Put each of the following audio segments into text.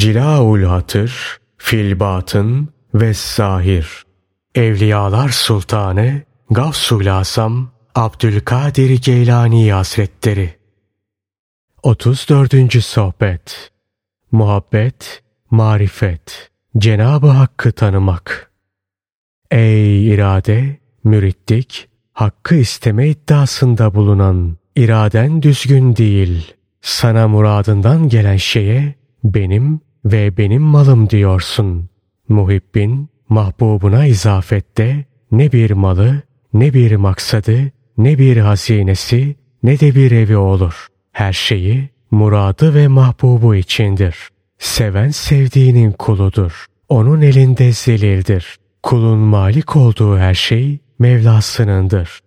Cilaul Hatır, Filbatın ve Zahir. Evliyalar Sultanı Gavsul Asam Abdülkadir Geylani Hazretleri 34. Sohbet Muhabbet, Marifet Cenab-ı Hakk'ı tanımak Ey irade, müritlik, hakkı isteme iddiasında bulunan, iraden düzgün değil, sana muradından gelen şeye benim ve benim malım diyorsun. Muhibbin mahbubuna izafette ne bir malı, ne bir maksadı, ne bir hazinesi, ne de bir evi olur. Her şeyi muradı ve mahbubu içindir. Seven sevdiğinin kuludur. Onun elinde zelildir. Kulun malik olduğu her şey Mevlasınındır.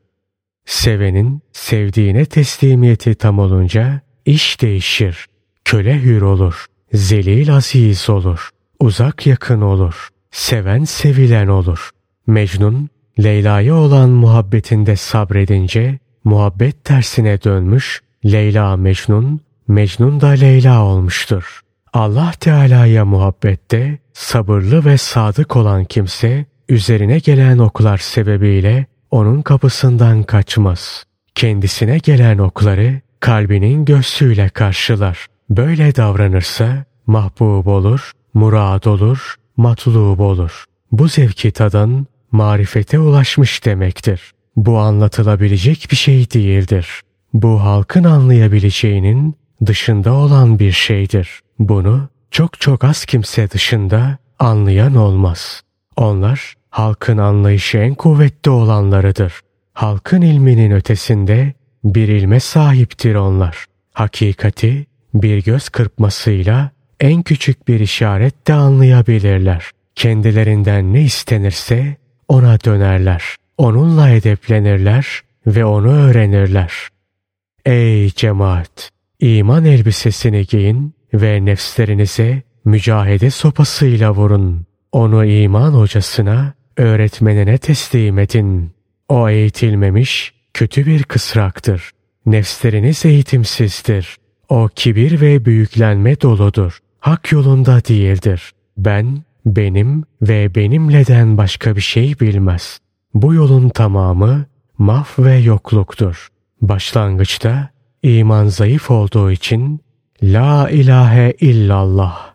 Sevenin sevdiğine teslimiyeti tam olunca iş değişir. Köle hür olur. Zelil aziz olur. Uzak yakın olur. Seven sevilen olur. Mecnun Leyla'ya olan muhabbetinde sabredince muhabbet tersine dönmüş, Leyla Mecnun, Mecnun da Leyla olmuştur. Allah Teala'ya muhabbette sabırlı ve sadık olan kimse üzerine gelen oklar sebebiyle onun kapısından kaçmaz. Kendisine gelen okları kalbinin göğsüyle karşılar. Böyle davranırsa mahbub olur, murad olur, matlub olur. Bu zevki tadan marifete ulaşmış demektir. Bu anlatılabilecek bir şey değildir. Bu halkın anlayabileceğinin dışında olan bir şeydir. Bunu çok çok az kimse dışında anlayan olmaz. Onlar halkın anlayışı en kuvvetli olanlarıdır. Halkın ilminin ötesinde bir ilme sahiptir onlar. Hakikati bir göz kırpmasıyla en küçük bir işaretle anlayabilirler. Kendilerinden ne istenirse ona dönerler. Onunla edeplenirler ve onu öğrenirler. Ey cemaat! iman elbisesini giyin ve nefslerinize mücahede sopasıyla vurun. Onu iman hocasına, öğretmenine teslim edin. O eğitilmemiş, kötü bir kısraktır. Nefsleriniz eğitimsizdir. O kibir ve büyüklenme doludur. Hak yolunda değildir. Ben, benim ve benimleden başka bir şey bilmez. Bu yolun tamamı maf ve yokluktur. Başlangıçta iman zayıf olduğu için La ilahe illallah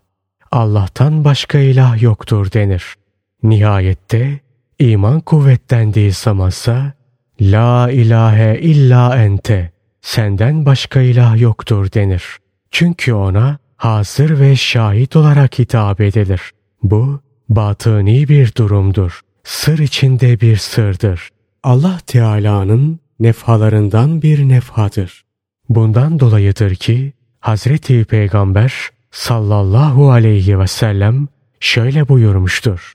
Allah'tan başka ilah yoktur denir. Nihayette iman kuvvetlendiği zamansa La ilahe illa ente senden başka ilah yoktur denir. Çünkü ona hazır ve şahit olarak hitap edilir. Bu batıni bir durumdur. Sır içinde bir sırdır. Allah Teala'nın nefhalarından bir nefhadır. Bundan dolayıdır ki Hazreti Peygamber sallallahu aleyhi ve sellem şöyle buyurmuştur.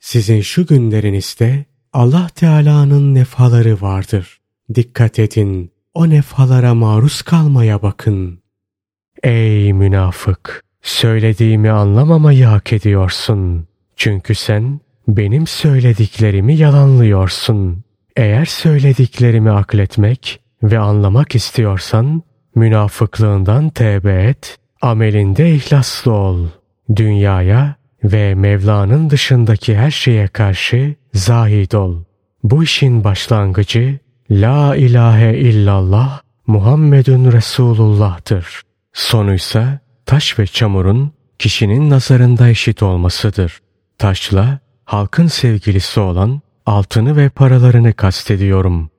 Sizin şu günlerinizde Allah Teala'nın nefhaları vardır. Dikkat edin, o nefhalara maruz kalmaya bakın. Ey münafık! Söylediğimi anlamamayı hak ediyorsun. Çünkü sen benim söylediklerimi yalanlıyorsun. Eğer söylediklerimi akletmek ve anlamak istiyorsan münafıklığından tevbe et, amelinde ihlaslı ol. Dünyaya ve Mevla'nın dışındaki her şeye karşı zahid ol. Bu işin başlangıcı La ilahe illallah Muhammedun Resulullah'tır. Sonuysa taş ve çamurun kişinin nazarında eşit olmasıdır. Taşla halkın sevgilisi olan altını ve paralarını kastediyorum.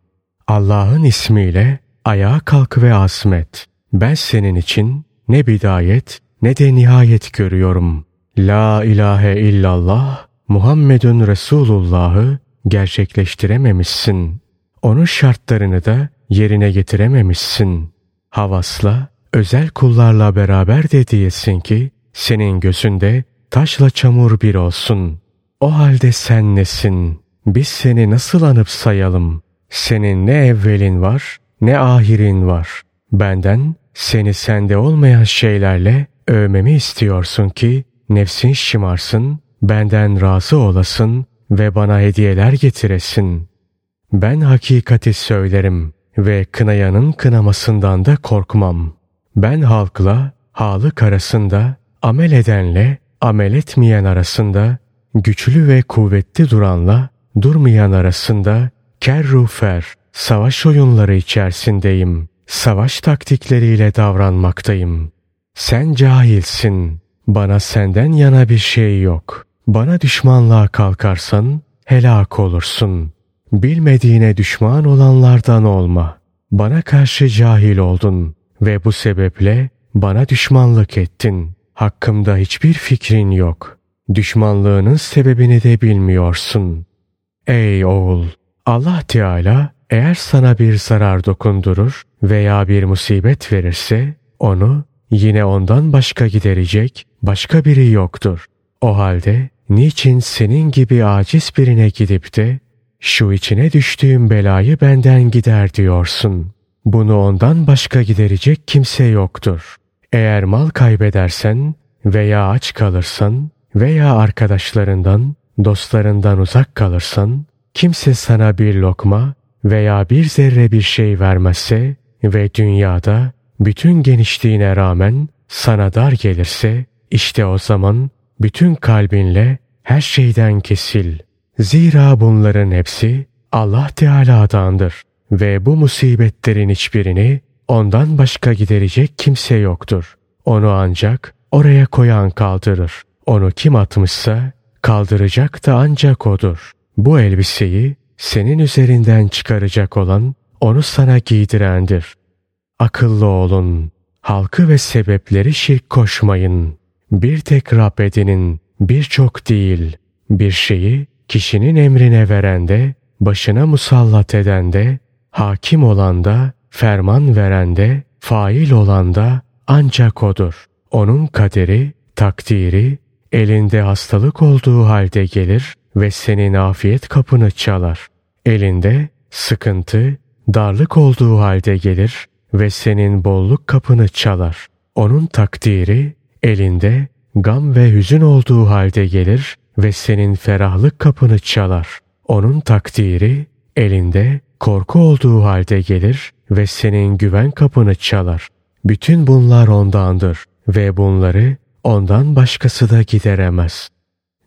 Allah'ın ismiyle ayağa kalk ve azmet. Ben senin için ne bidayet ne de nihayet görüyorum. La ilahe illallah Muhammedun Resulullah'ı gerçekleştirememişsin. Onun şartlarını da yerine getirememişsin. Havasla, özel kullarla beraber de diyesin ki senin gözünde taşla çamur bir olsun. O halde sen nesin? Biz seni nasıl anıp sayalım? Senin ne evvelin var ne ahirin var. Benden seni sende olmayan şeylerle övmemi istiyorsun ki nefsin şımarsın, benden razı olasın ve bana hediyeler getiresin. Ben hakikati söylerim ve kınayanın kınamasından da korkmam. Ben halkla halı arasında amel edenle amel etmeyen arasında, güçlü ve kuvvetli duranla durmayan arasında kerrufer, savaş oyunları içerisindeyim. Savaş taktikleriyle davranmaktayım. Sen cahilsin. Bana senden yana bir şey yok. Bana düşmanlığa kalkarsan helak olursun. Bilmediğine düşman olanlardan olma. Bana karşı cahil oldun ve bu sebeple bana düşmanlık ettin. Hakkımda hiçbir fikrin yok. Düşmanlığının sebebini de bilmiyorsun. Ey oğul! Allah Teala eğer sana bir zarar dokundurur veya bir musibet verirse onu yine ondan başka giderecek başka biri yoktur. O halde niçin senin gibi aciz birine gidip de şu içine düştüğüm belayı benden gider diyorsun. Bunu ondan başka giderecek kimse yoktur. Eğer mal kaybedersen veya aç kalırsan veya arkadaşlarından, dostlarından uzak kalırsan, kimse sana bir lokma veya bir zerre bir şey vermezse ve dünyada bütün genişliğine rağmen sana dar gelirse, işte o zaman bütün kalbinle her şeyden kesil. Zira bunların hepsi Allah Teala'dandır ve bu musibetlerin hiçbirini ondan başka giderecek kimse yoktur. Onu ancak oraya koyan kaldırır. Onu kim atmışsa kaldıracak da ancak odur. Bu elbiseyi senin üzerinden çıkaracak olan onu sana giydirendir. Akıllı olun. Halkı ve sebepleri şirk koşmayın. Bir tek Rab edinin, birçok değil. Bir şeyi kişinin emrine verende, başına musallat edende, hakim olanda, ferman verende, fail olanda ancak odur. Onun kaderi, takdiri, elinde hastalık olduğu halde gelir ve senin afiyet kapını çalar. Elinde sıkıntı, darlık olduğu halde gelir ve senin bolluk kapını çalar. Onun takdiri elinde gam ve hüzün olduğu halde gelir ve senin ferahlık kapını çalar. Onun takdiri elinde korku olduğu halde gelir ve senin güven kapını çalar. Bütün bunlar ondandır ve bunları ondan başkası da gideremez.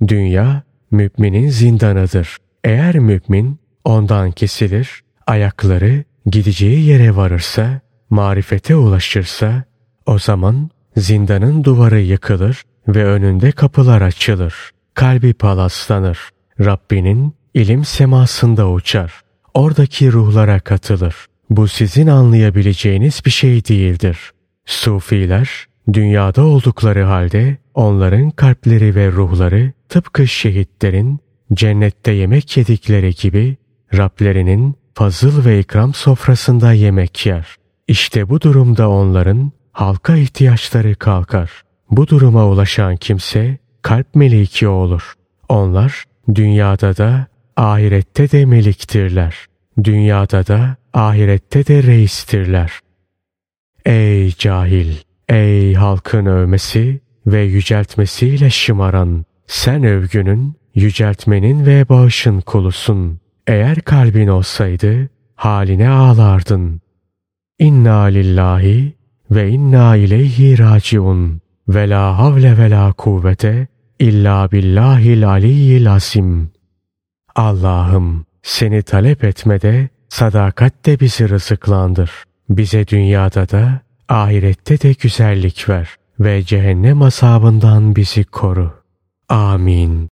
Dünya müminin zindanıdır. Eğer mümin ondan kesilir, ayakları gideceği yere varırsa, marifete ulaşırsa, o zaman zindanın duvarı yıkılır ve önünde kapılar açılır. Kalbi palaslanır. Rabbinin ilim semasında uçar. Oradaki ruhlara katılır. Bu sizin anlayabileceğiniz bir şey değildir. Sufiler dünyada oldukları halde onların kalpleri ve ruhları tıpkı şehitlerin cennette yemek yedikleri gibi Rablerinin fazıl ve ikram sofrasında yemek yer. İşte bu durumda onların halka ihtiyaçları kalkar. Bu duruma ulaşan kimse kalp meliki olur. Onlar dünyada da ahirette de meliktirler. Dünyada da ahirette de reistirler. Ey cahil! Ey halkın övmesi ve yüceltmesiyle şımaran! Sen övgünün, yüceltmenin ve bağışın kulusun. Eğer kalbin olsaydı haline ağlardın. İnna lillahi ve inna ileyhi raciun ve la havle ve la kuvvete illa billahil aliyyil asim. Allah'ım seni talep etmede sadakat de bizi rızıklandır. Bize dünyada da ahirette de güzellik ver ve cehennem asabından bizi koru. Amin.